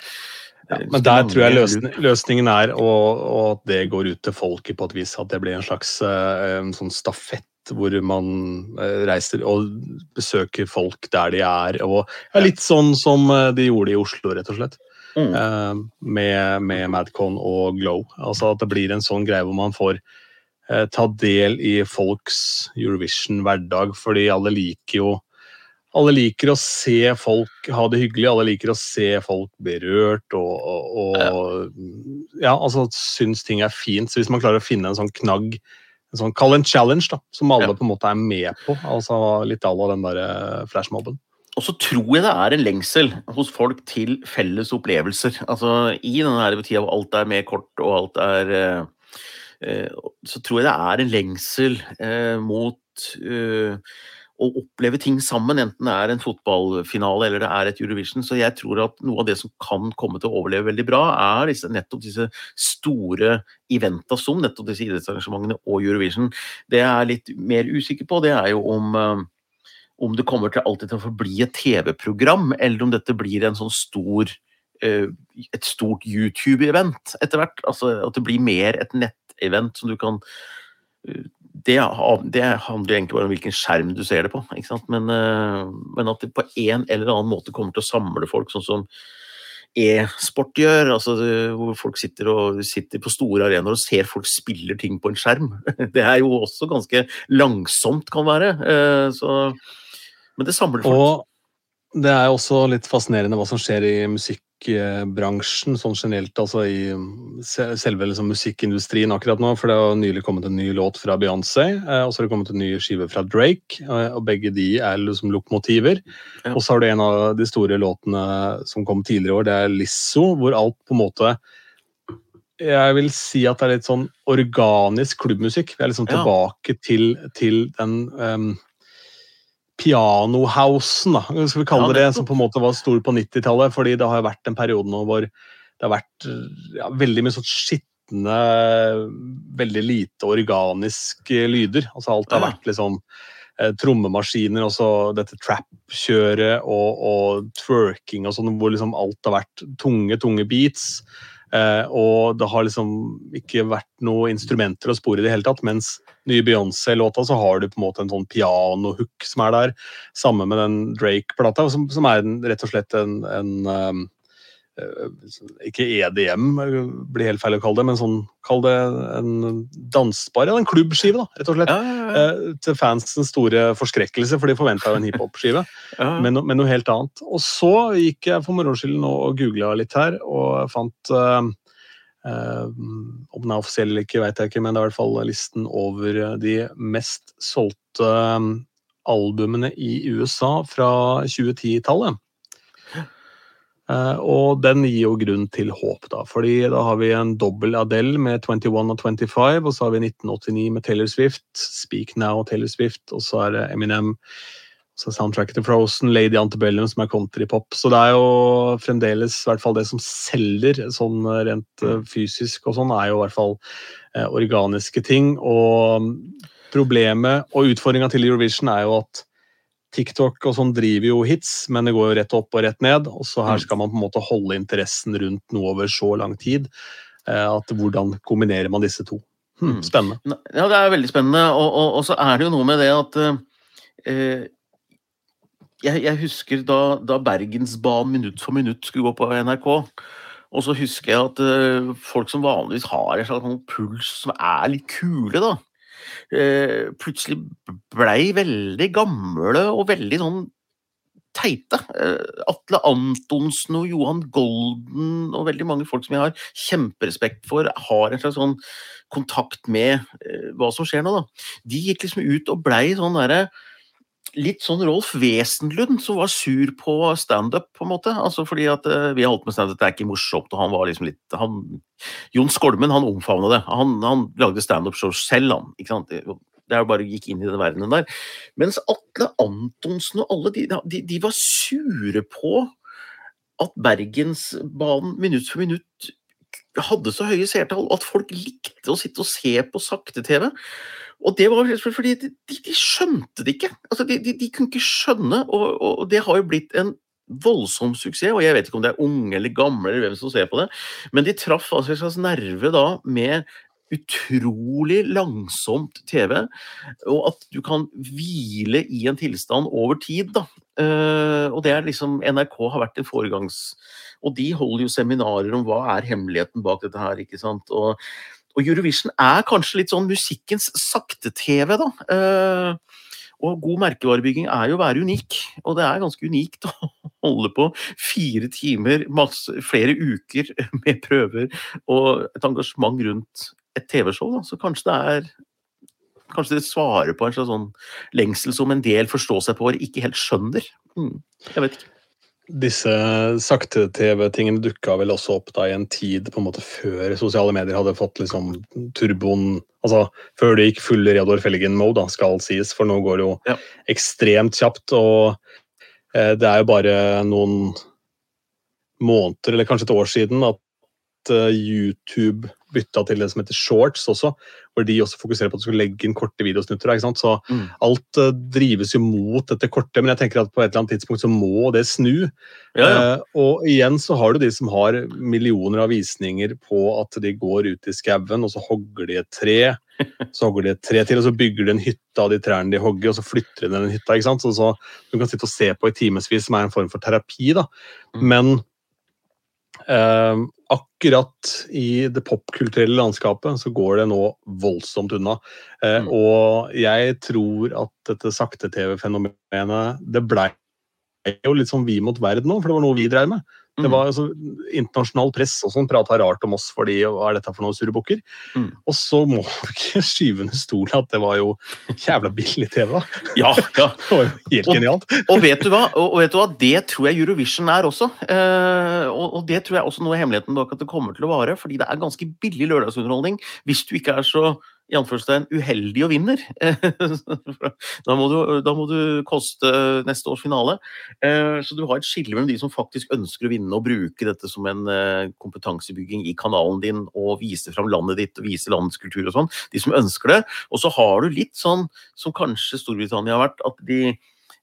ja, men der tror jeg løsning, løsningen er og at det går ut til folket på et vis. At det blir en slags eh, en sånn stafett hvor man eh, reiser og besøker folk der de er. og ja, Litt sånn som eh, de gjorde i Oslo, rett og slett. Mm. eh, med, med Madcon og Glow. Altså at det blir en sånn greie hvor man får eh, ta del i folks Eurovision-hverdag, fordi alle liker jo alle liker å se folk ha det hyggelig, alle liker å se folk berørt og, og, og ja, altså syns ting er fint. Så hvis man klarer å finne en sånn knagg, en sånn kall en challenge, da, som alle Ja. på en måte er med på, altså litt à la den derre flashmobben. Og så tror jeg det er en lengsel hos folk til felles opplevelser. Altså I denne tida hvor alt er med kort og alt er eh, eh, Så tror jeg det er en lengsel eh, mot eh, å oppleve ting sammen, enten det er en fotballfinale eller det er et Eurovision. Så jeg tror at noe av det som kan komme til å overleve veldig bra, er disse, nettopp disse store eventa som nettopp disse idrettsarrangementene og Eurovision. Det jeg er litt mer usikker på, det er jo om eh, om det kommer til alltid til å forbli et TV-program, eller om dette blir en sånn stor eh, et stort YouTube-event etter hvert. Altså at det blir mer et nettevent som du kan eh, det, det handler egentlig bare om hvilken skjerm du ser det på? Men, eh, men at det på en eller annen måte kommer til å samle folk, sånn som e-sport gjør, altså det, hvor folk sitter, og, sitter på store arenaer og ser folk spiller ting på en skjerm. Det er jo også ganske langsomt, kan være. eh, Så, men det samler folk. Og det er også litt fascinerende hva som skjer i musikkbransjen sånn generelt, altså i selve liksom musikkindustrien akkurat nå. For det har nylig kommet en ny låt fra Beyoncé, eh, og så har det kommet en ny skive fra Drake. eh, Og begge de er liksom lokomotiver. Ja. Og så har du en av de store låtene som kom tidligere i år, det er Lisso, hvor alt på en måte jeg vil si at det er litt sånn organisk klubbmusikk. Vi er liksom Ja. tilbake til, til den um, pianohousen, da, skal vi kalle det det, som på en måte var stor på 90-tallet. fordi det har vært en periode nå hvor det har vært ja, veldig mye sånn skitne, veldig lite organiske lyder. Altså alt har vært liksom eh, trommemaskiner, og så dette trap-kjøret og, og twerking og sånn, hvor liksom alt har vært tunge, tunge beats. Eh, og det har liksom ikke vært noe instrumenter å spore i det hele tatt. Mens nye Beyoncé-låta så har du på en måte en sånn pianohook som er der. Samme med den Drake-plata, som, som er en, rett og slett en, en eh, Ikke EDM, blir helt feil å kalle det, men sånn, kall det en dansbar eller en klubbskive, da, rett og slett. Ja, ja, ja. Eh, til fansens store forskrekkelse, for de forventa jo en hiphop-skive men, no- men noe helt annet. Og så gikk jeg for moro skyld nå og googla litt her, og fant uh, Uh, Om den er offisiell eller ikke, vet jeg ikke, men det er i hvert fall listen over eh, de mest solgte eh, albumene i USA fra 2010-tallet. Eh, og den gir jo grunn til håp, da. fordi da har vi en dobbel Adele med 21 og 25, og så har vi 1989 med Taylor Swift, Speak Now og Taylor Swift, og så er det Eminem. Så soundtracket til Frozen, Lady Antebellum, som er countrypop. Så det er jo fremdeles i hvert fall det som selger sånn rent eh, fysisk og sånn, er jo i hvert fall eh, organiske ting. Og problemet og utfordringa til Eurovision er jo at TikTok og sånn driver jo hits, men det går jo rett opp og rett ned. Og så her Mm. skal man på en måte holde interessen rundt noe over så lang tid. Eh, at Hvordan kombinerer man disse to? Hmm, Mm. spennende. Ja, det er veldig spennende. Og, og, og så er det jo noe med det at eh, jeg, jeg husker da, da Bergensbanen minutt for minutt skulle gå på NRK. Og så husker jeg at eh, folk som vanligvis har en slags sånn puls som er litt kule, da, eh, plutselig blei veldig gamle og veldig sånn teite. Eh, Atle Antonsen og Johan Golden og veldig mange folk som jeg har kjemperespekt for, har en slags sånn kontakt med eh, hva som skjer nå, da. De gikk liksom ut og blei sånn derre Litt sånn Rolf Wesenlund som var sur på standup, på en måte. Altså fordi at uh, vi holdt med standup, det er ikke morsomt, og han var liksom litt han, Jon Skolmen han omfavna det. Han, han lagde standup-show selv, han. ikke sant? Det er jo bare gikk inn i den verdenen der. Mens Atle Antonsen og alle de, de, de var sure på at Bergensbanen minutt for minutt hadde så høye seertall, at folk likte å sitte og se på sakte-TV. Og det var fordi de, de, skjønte det ikke. Altså, de, de, de kunne ikke skjønne, og, og det har jo blitt en voldsom suksess. Og jeg vet ikke om det er unge eller gamle eller hvem som ser på det, men de traff altså en slags nerve da med utrolig langsomt TV, og at du kan hvile i en tilstand over tid. da. Uh, og det er liksom NRK har vært en foregangs... Og de holder jo seminarer om hva er hemmeligheten bak dette her, ikke sant. Og, og Eurovision er kanskje litt sånn musikkens sakte-TV, da. Eh, og god merkevarebygging er jo å være unik, og det er ganske unikt å holde på fire timer, masse, flere uker med prøver og et engasjement rundt et TV-show. da, Så kanskje det er Kanskje det svarer på en slags sånn lengsel som en del forstår seg på og ikke helt skjønner. Mm, jeg vet ikke. Disse sakte-TV-tingene dukka vel også opp da i en tid på en måte før sosiale medier hadde fått liksom turboen Altså før det gikk full Reodor Felgen-mode, skal sies, for nå går det jo Ja. ekstremt kjapt. Og eh, det er jo bare noen måneder, eller kanskje et år siden, at eh, YouTube bytta til det som heter shorts også, hvor de også fokuserer på at du skal legge inn korte videosnutter. Ikke sant? Så Mm. alt uh, drives jo mot dette korte, men jeg tenker at på et eller annet tidspunkt så må det snu. Ja, ja. Uh, og igjen så har du de som har millioner av visninger på at de går ut i skauen, og så hogger de et tre. Så hogger de et tre til, og så bygger de en hytte av de trærne de hogger, og så flytter de den hytta. ikke sant? Så, så Du kan sitte og se på i timevis, som er en form for terapi. da. Mm. Men eh, akkurat i det popkulturelle landskapet så går det nå voldsomt unna. Eh, Mm. Og jeg tror at dette sakte-TV-fenomenet Det blei jo litt sånn vi mot verden nå, for det var noe vi drev med. Det Mm. var altså, Internasjonal press og sånn prata rart om oss fordi hva er dette for noen surrebukker? Mm. Og så må du ikke skyve under stolen at det var jo jævla billig TV. da. ja, ja. Det var jo helt Og- genialt. Og vet du hva? Og, og vet du hva? Det tror jeg Eurovision er også. Eh, og, og det tror jeg også noe av hemmeligheten bak at det kommer til å vare. Fordi det er ganske billig lørdagsunderholdning hvis du ikke er så i anførselstegn uheldig og vinner. da, må du, da må du koste neste års finale. Eh, så du har et skille mellom de som faktisk ønsker å vinne og bruke dette som en eh, kompetansebygging i kanalen din og vise fram landet ditt og vise landets kultur og sånn. De som ønsker det. Og så har du litt sånn som kanskje Storbritannia har vært, at de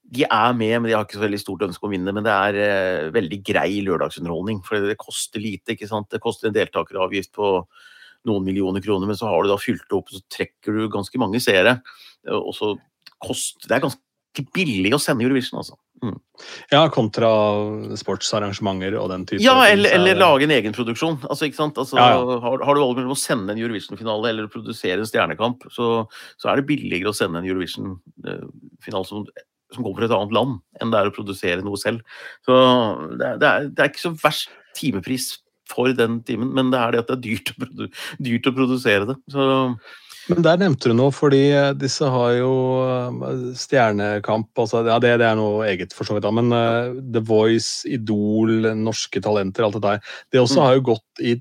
de er med, men de har ikke så veldig stort ønske om å vinne. Men det er eh, veldig grei lørdagsunderholdning, for det koster lite. ikke sant? Det koster en deltakeravgift på noen millioner kroner, men så har du da fylt det opp, og så trekker du ganske mange seere. Og så koster Det er ganske billig å sende Eurovision, altså. Ja, kontra sportsarrangementer og den type Ja, eller, er eller lage en egen produksjon. Altså, ikke sant? Altså, Ja, ja. Har, har du valget mellom å sende en Eurovision-finale eller å produsere en Stjernekamp, så, så er det billigere å sende en Eurovision-finale som, som kommer fra et annet land, enn det er å produsere noe selv. Så det, er- det, er, det er ikke så verst timepris for den timen, men det er det at det er dyrt å, produ dyrt å produsere det. Så Men der nevnte du noe, fordi eh, disse har jo eh, Stjernekamp altså, ja, det, det er noe eget, for så vidt. da, Men uh, The Voice, Idol, Norske Talenter, alt det der. Det også Mm. har jo gått i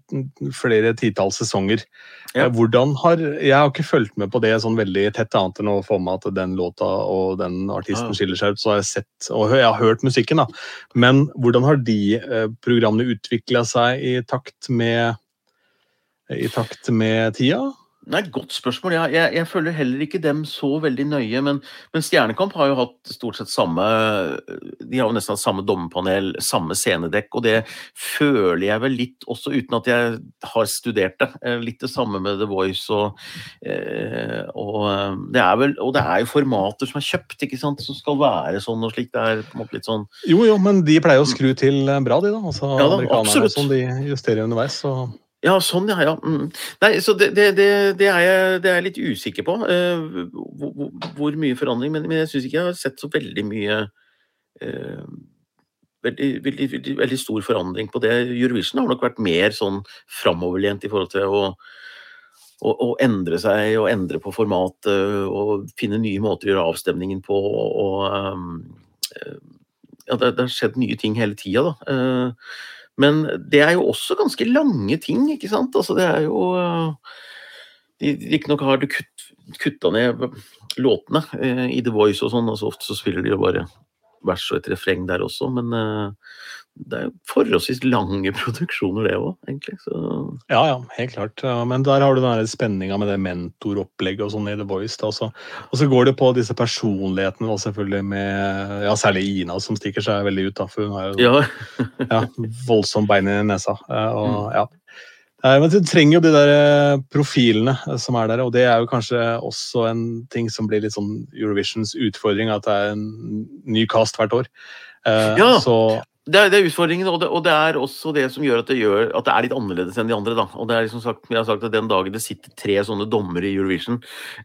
flere titalls sesonger. Ja. Hvordan har, Jeg har ikke fulgt med på det sånn veldig tett, annet enn å få med at den låta og den artisten Ja. skiller seg ut. Så har jeg sett, og jeg har hørt musikken, da. Men hvordan har de uh, programmene utvikla seg i takt med i takt med tida? Nei, Godt spørsmål. Jeg, jeg, jeg, følger heller ikke dem så veldig nøye. Men, men, Stjernekamp har jo hatt stort sett samme De har jo nesten hatt samme dommerpanel, samme scenedekk. Og det føler jeg vel litt også, uten at jeg har studert det. Eh, litt det samme med The Voice og, eh, og eh, det er vel Og det er jo formater som er kjøpt, ikke sant, som skal være sånn og slik. Det er på en måte litt sånn Jo, jo, men de pleier å skru til bra, de, da. Altså, ja, da absolutt. som de justerer underveis. så ja, sånn, ja. ja. Mm. Nei, så det, det, det, er jeg, det er jeg litt usikker på. Uh, hvor, hvor, mye forandring. Men, men jeg syns ikke jeg har sett så veldig mye uh, veldig, veldig, veldig, veldig, stor forandring på det. Eurovision har nok vært mer sånn framoverlent i forhold til å, å, å endre seg og endre på formatet og finne nye måter å gjøre avstemningen på. og um, ja, det, har skjedd nye ting hele tida, da. Uh, men det er jo også ganske lange ting, ikke sant. Altså, det er jo Riktignok har du kutt, kutta ned låtene eh, i The Voice og sånn, altså ofte så spiller de jo bare vers og et refreng der også, men eh, det er forholdsvis lange produksjoner, det òg, egentlig. Så. Ja, ja, helt klart. Men der har du den spenninga med det mentoropplegget og sånn i The Voice. Da. Og så går det på disse personlighetene, da, selvfølgelig, med ja, særlig Ina, som stikker seg veldig ut. Da, for hun har jo ja. ja, voldsomt bein i nesa. Og, mm. Ja. Men du trenger jo de der eh, profilene som er der, og det er jo kanskje også en ting som blir litt sånn Eurovisions utfordring, at det er en ny cast hvert år. Eh, ja. Så det er, det er utfordringen, og det, og det, er også det som gjør at det, gjør at det er litt annerledes enn de andre. Da. Og det er liksom sagt, jeg har sagt at Den dagen det sitter tre sånne dommere i Eurovision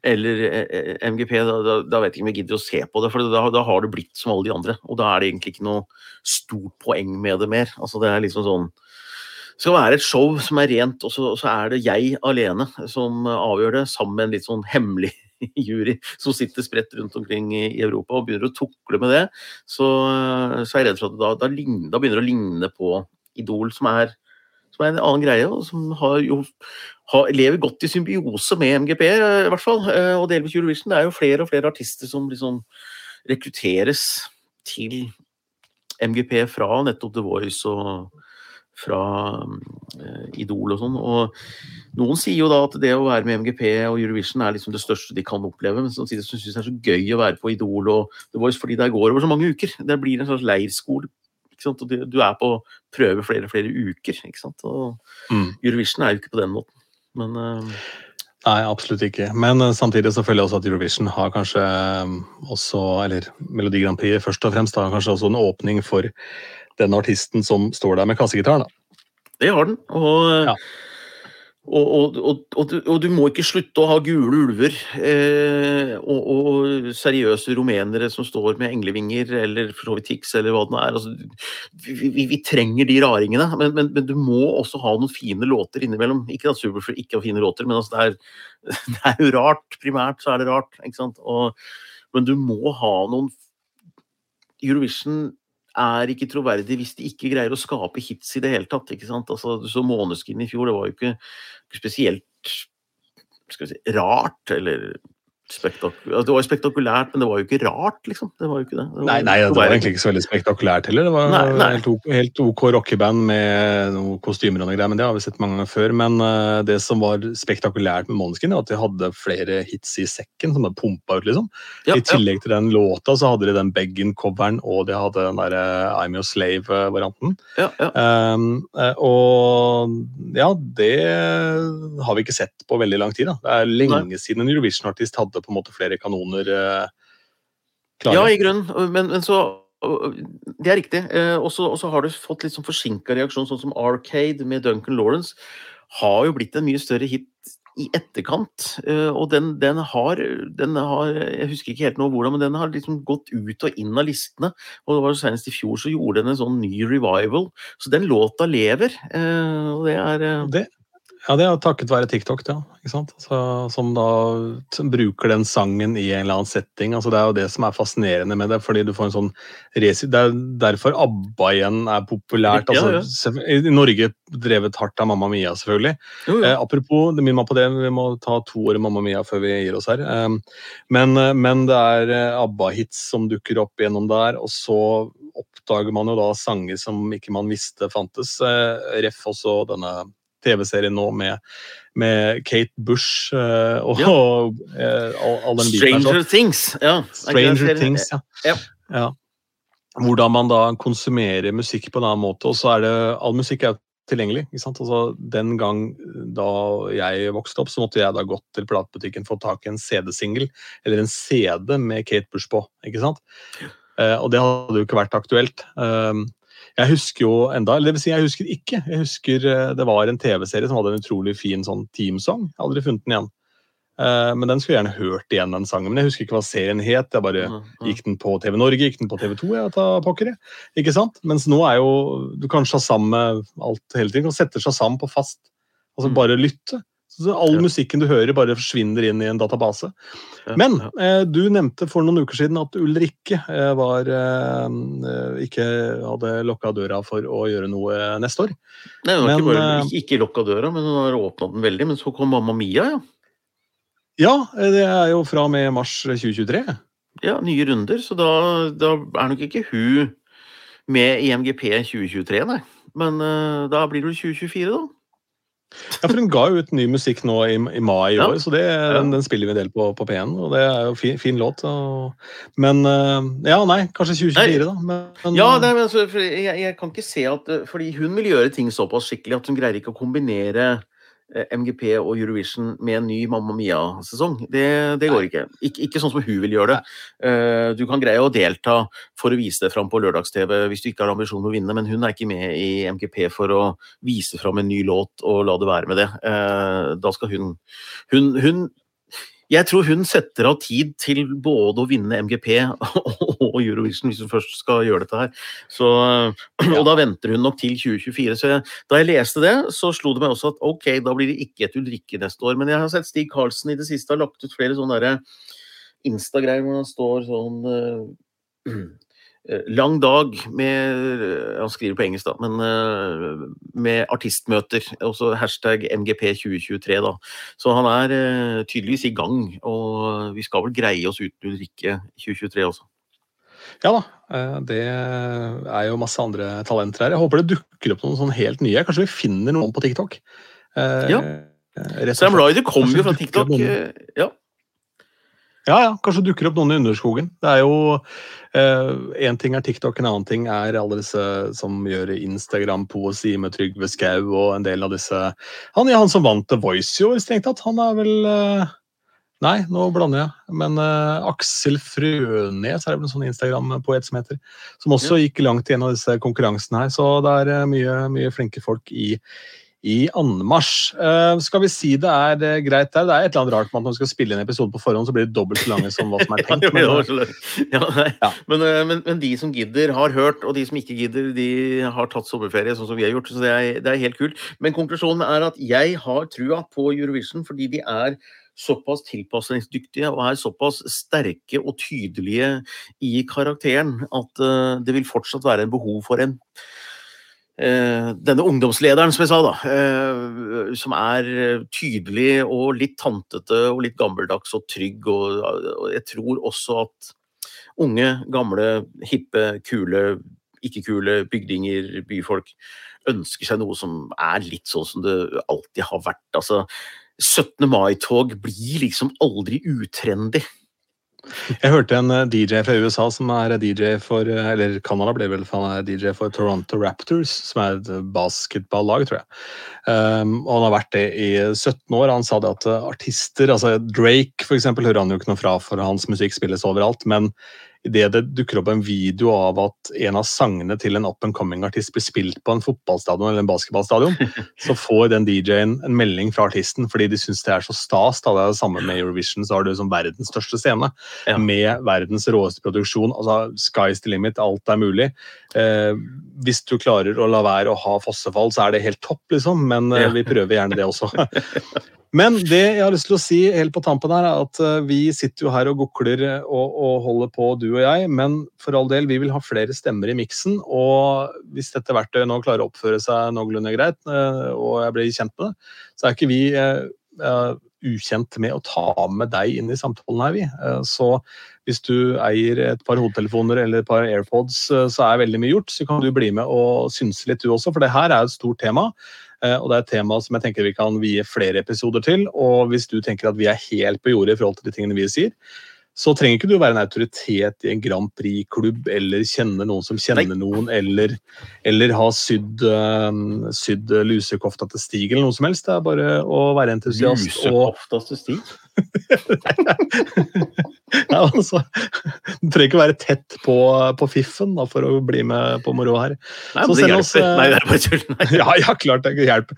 eller eh, eh MGP, da, da, da, vet jeg ikke om jeg gidder å se på det. For da, da, har det blitt som alle de andre. Og da er det egentlig ikke noe stort poeng med det mer. Altså Det er liksom sånn det skal være et show som er rent, og så, og så er det jeg alene som avgjør det, sammen med en litt sånn hemmelig jury som sitter spredt rundt omkring i Europa og begynner å tukle med det, så, så er jeg redd for at da, da, da begynner å ligne på Idol, som er, som er en annen greie, og som har jo, lever godt i symbiose med MGP, i hvert fall. Eh, og delvis Eurovision. Det er jo flere og flere artister som liksom rekrutteres til MGP fra nettopp The Voice og fra uh, Idol og sånn. Og noen sier jo da at det å være med MGP og Eurovision er liksom det største de kan oppleve, men samtidig syns de det er så gøy å være på Idol og The Voice fordi det går over så mange uker. Det blir en slags leirskole. Og du er på prøve flere og flere uker. ikke sant? Og mm. Eurovision er jo ikke på den måten. Men uh, Nei, absolutt ikke. Men uh, samtidig så føler jeg også at Eurovision har kanskje også, eller Melodi Grand Prix først og fremst, har kanskje også en åpning for den artisten som står der med kassegitaren. Det har den. Og, ja. og, og, og, du må ikke slutte å ha gule ulver eh, og, seriøse rumenere som står med englevinger eller for så vidt Tix eller hva det er. Altså, vi, vi, vi, trenger de raringene, men, men, men, du må også ha noen fine låter innimellom. Ikke at Superfree ikke har fine låter, men altså, det, er, det, er, jo rart. Primært så er det rart. men du må ha noen Eurovision er ikke troverdig hvis de ikke greier å skape hits i det hele tatt. ikke sant? Altså, så Måneskin i fjor, det var jo ikke spesielt skal vi si, rart, eller spektak altså, Det var jo spektakulært, men det var jo ikke rart, liksom. Det var jo ikke det. det nei, nei, det var egentlig ikke så veldig spektakulært heller. Det var nei, nei. Helt, OK, helt OK rockeband med noen kostymer og noe greier, men det har vi sett mange ganger før. Men uh, det som var spektakulært med Måneskin, er at de hadde flere hits i sekken som de pumpa ut, liksom. Ja, I tillegg ja. til den låta så hadde de den Beggen-coveren, og de hadde den derre uh, I'm Your Slave-varianten. Ja, ja. Um, og ja, det har vi ikke sett på veldig lang tid. da. Det er lenge siden en Eurovision-artist hadde på en måte flere kanoner eh, klare. Ja, i grunnen, men, men så det er riktig. Eh, og så har du fått litt sånn forsinka reaksjon, sånn som Arcade med Duncan Lawrence. Har jo blitt en mye større hit i etterkant. Eh, og den, den, har, den, har, Jeg husker ikke helt nå hvordan, men den har liksom gått ut og inn av listene. Og det var Senest i fjor så gjorde den en sånn ny revival. Så den låta lever. Og det er det, ja, det er takket være TikTok, ja. Ikke sant? Så, som da som bruker den sangen i en eller annen setting. Altså, det er jo det som er fascinerende med det. fordi du får en sånn resi... Det er derfor ABBA igjen er populært. Altså, ja. I Norge drevet hardt av Mamma Mia, selvfølgelig. Jo, eh, apropos, det minner meg på det, vi må ta to år Mamma Mia før vi gir oss her. Eh, men, men, det er eh, ABBA-hits som dukker opp gjennom der, og så oppdager man jo da sanger som ikke man visste fantes. Eh, ref også denne TV-serie nå med, med Kate Bush uh, og, Ja. og uh, all, all den biten Stranger Things. Ja. Er Stranger? Things, ja. Ja. ja. Hvordan man da konsumerer musikk på en annen måte. Og så er det All musikk er tilgjengelig. ikke sant? Altså, den gang da jeg vokste opp, så måtte jeg da gått til platebutikken for å få tak i en CD-singel, eller en CD med Kate Bush på. ikke sant? Uh, og det hadde jo ikke vært aktuelt. Um, jeg husker jo enda, eller det vil si jeg husker ikke. Jeg husker eh, det var en TV-serie som hadde en utrolig fin sånn teamsong. Jeg har aldri funnet den igjen. Eh, men den skulle jeg gjerne hørt igjen, den sangen. Men jeg husker ikke hva serien het. Jeg bare Ja, ja. Gikk den på TV Norge, gikk den på TV 2? Jeg tar pokker. Ikke sant? Mens nå er jo Du kan shazamme alt hele tiden. Du kan sette shazam på fast. Altså Mm. bare lytte. Så all Ja. musikken du hører, bare forsvinner inn i en database. Ja, Men eh, du nevnte for noen uker siden at Ulrikke eh, var eh, eh, ikke hadde lokka døra for å gjøre noe neste år. Nei, hun har ikke, bare, eh, ikke, lukka døra, men hun har åpna den veldig. Men så kom Mamma Mia, ja. Ja, eh, det er jo fra og med mars 2023. ja nye runder. Så da, da er nok ikke hun med i MGP 2023, nei. Men eh, da blir det vel 2024, da. Ja, for Hun ga jo ut ny musikk nå i, i mai i Ja. år, så det, den, den spiller vi en del på, på P1. Og det er jo fin, fin låt. Og, men eh, Ja, nei, kanskje 2024, da. Men, Ja, nei, men altså, jeg, jeg kan ikke se at eh, Fordi hun vil gjøre ting såpass skikkelig at hun greier ikke å kombinere eh, MGP og Eurovision med en ny Mamma Mia-sesong. Det, det går ikke. ikke. Ikke sånn som hun vil gjøre det. Uh, Du kan greie å delta for å vise det fram på lørdags-TV hvis du ikke har ambisjon om å vinne, men hun er ikke med i MGP for å vise fram en ny låt og la det være med det. Uh, Da skal hun Hun, hun jeg tror hun setter av tid til både å vinne MGP og Eurovision hvis hun først skal gjøre dette her. Så, og da venter hun nok til 2024. Så jeg, da jeg leste det, så slo det meg også at ok, da blir det ikke et Ulrikke neste år. Men jeg har sett Stig Karlsen i det siste har lagt ut flere sånne Insta-greier hvor han står sånn eh, Lang dag med Han skriver på engelsk, da, men eh, med artistmøter. Også hashtag MGP2023, da. Så han er eh, tydeligvis i gang. Og vi skal vel greie oss uten Ulrikke 2023 også. Ja da. eh, Det er jo masse andre talenter her. Jeg håper det dukker opp noen sånn helt nye. Kanskje vi finner noen på TikTok. Eh, Ja. Sam. Ryder kommer jo fra TikTok. eh, Ja. Ja, ja, kanskje dukker opp noen i underskogen. Det er jo Én ting er TikTok, en annen ting er alle disse som gjør Instagram-poesi med Trygve Skau og en del av disse Han, ja, han som vant The Voice jo, strengt tatt. Han er vel eh, Nei, nå blander jeg. Men eh, Aksel Frønes er det vel en sånn Instagram-poet som heter. Som også gikk langt i en av disse konkurransene her. Så det er eh, mye, mye flinke folk i, i anmarsj. Uh, skal vi si det er uh, greit der? Det er et eller annet rart med at når vi skal spille en episode på forhånd, så blir det dobbelt så lange som hva som er tenkt. Ja, Men, eh, ja. Ja. Men, eh, men, men de som gidder, har hørt, og de som ikke gidder, de har tatt sommerferie, sånn som vi har gjort. Så det er, det er helt kult. Men konklusjonen er at jeg har trua på Eurovision fordi de er såpass tilpasningsdyktige og er såpass sterke og tydelige i karakteren at eh, det vil fortsatt være en behov for en eh, denne ungdomslederen, som jeg sa, da, eh, som er eh, tydelig og litt tantete og litt gammeldags og trygg. Og jeg tror også at unge, gamle, hippe, kule, ikke-kule bygdinger, byfolk, ønsker seg noe som er litt sånn som det alltid har vært. Altså, 17. mai-tog blir liksom aldri utrendy. Jeg hørte en eh, DJ fra USA som er DJ for eh, Eller Canada ble vel, for han er DJ for Toronto Raptors, som er et eh, basketballag, tror jeg. Um, og han har vært det i 17 år. Han sa det at artister, altså Drake eksempel, hører han jo ikke noe fra, for hans musikk spilles overalt. Men idet det dukker opp en video av at en av sangene til en up and coming-artist blir spilt på en fotballstadion eller en basketballstadion, så får den DJ-en en melding fra artisten fordi de syns det er så stas. Da. Det er det samme med Eurovision, så har du som verdens største scene Ja. med verdens råeste produksjon. altså Sky's the limit, alt er mulig. Eh, hvis du klarer å la være å ha fossefall, så er det helt topp, liksom, men eh, vi prøver gjerne det også. Men det jeg har lyst til å si helt på tampen her, er at eh, vi sitter jo her og gukler eh, og, og holder på, du og jeg, men for all del, vi vil ha flere stemmer i miksen. Og hvis dette verktøyet nå klarer å oppføre seg noenlunde greit, eh, og jeg blir kjent med det, så er ikke vi eh, ukjent med å ta med deg inn i samtalen her, vi. Så hvis du eier et par hodetelefoner eller et par AirPods, så er veldig mye gjort. Så kan du bli med og synse litt du også, for det her er et stort tema. Eh, og det er et tema som jeg tenker vi kan vie flere episoder til. Og hvis du tenker at vi er helt på jordet i forhold til de tingene vi sier, så trenger ikke du være en autoritet i en Grand Prix-klubb eller kjenne noen som kjenner Nei. noen, eller, eller ha sydd, uh, sydd lusekofta til Stig eller noe som helst. Det er bare å være entusiast. Lusekofta til Stig? Ja, altså, du trenger ikke være tett på, på fiffen da, for å bli med på moro her. Nei, men det hjelper. Oss, Nei, det er bare tull. ja, ja, klart det hjelper.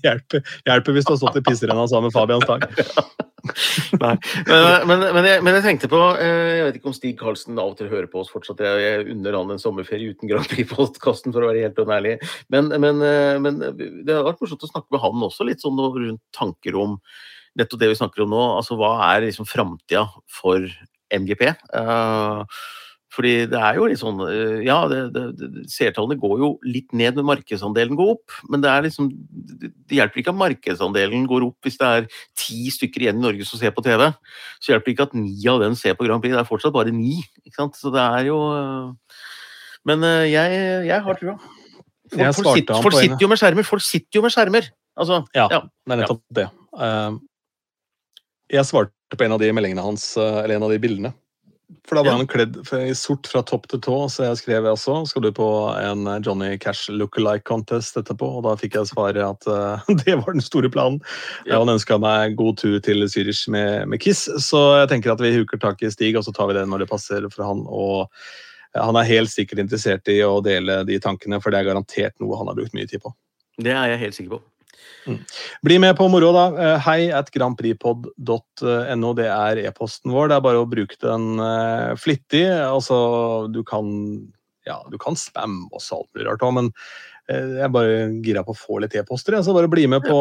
Hjelper, hjelper hvis du har stått i pisserenna sammen med Fabian Stang. Nei, men, men, men, jeg, men, jeg, tenkte på eh, Jeg vet ikke om Stig Karlsen av og til hører på oss fortsatt. Jeg, jeg unner han en sommerferie uten Grand Prix-podkasten, for å være helt ærlig. Men, eh, men, det har vært morsomt å snakke med han også, litt sånn rundt tanker om nettopp det vi snakker om nå. altså Hva er liksom framtida for MGP? Uh, fordi det er jo litt sånn eh, Ja, seertallene går jo litt ned, men markedsandelen går opp. Men det er liksom Det hjelper ikke at markedsandelen går opp hvis det er ti stykker igjen i Norge som ser på TV. Så hjelper det ikke at ni av dem ser på Grand Prix. Det er fortsatt bare ni. ikke sant? Så det er jo eh, Men eh, jeg, jeg har trua. Folk, folk, sitter, folk sitter jo med skjermer. Folk sitter jo med skjermer. Altså, ja, ja, det er nettopp det. Jeg svarte på en av de meldingene hans, eller en av de bildene. For da var han kledd i sort fra topp til tå, så jeg skrev også skal du på en Johnny Cash look-alike contest etterpå. Og da fikk jeg svaret at uh, det var den store planen. Ja. Han ønska meg god tur til Zürich med, med, Kiss, så jeg tenker at vi huker tak i Stig, og så tar vi det når det passer for han. og han er helt sikkert interessert i å dele de tankene, for det er garantert noe han har brukt mye tid på. Det er jeg helt sikker på. Mm. Bli med på moro, da. Eh, hei at grandpripod.no. Det er e-posten vår. Det er bare å bruke den uh, flittig. Altså, du kan ja, du kan spamme oss alt mulig rart òg, men uh, jeg er bare gira på å få litt e-poster. Så bare bli med på,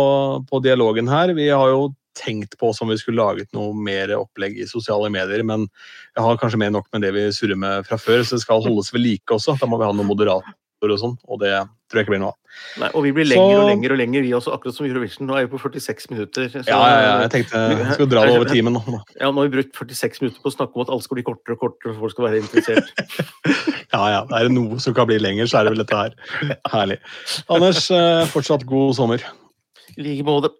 på, dialogen her. Vi har jo tenkt på om vi skulle laget noe mer opplegg i sosiale medier, men jeg har kanskje mer nok med det vi surrer med fra før, så det skal holdes ved like også. Da må vi ha noe moderat og sånn, og det tror jeg ikke blir noe av. Og vi blir lenger så... og lenger og lenger, vi også, akkurat som Eurovision. Nå er vi på 46 minutter. Så... Ja, ja, ja, jeg tenkte jeg skulle dra det over timen nå. Ja, nå har vi brukt 46 minutter på å snakke om at alt skal bli kortere og kortere, for folk skal være interessert. ja, ja. Er det noe som kan bli lenger, så er det vel dette her. Herlig. Anders, eh, fortsatt god sommer. I like måte.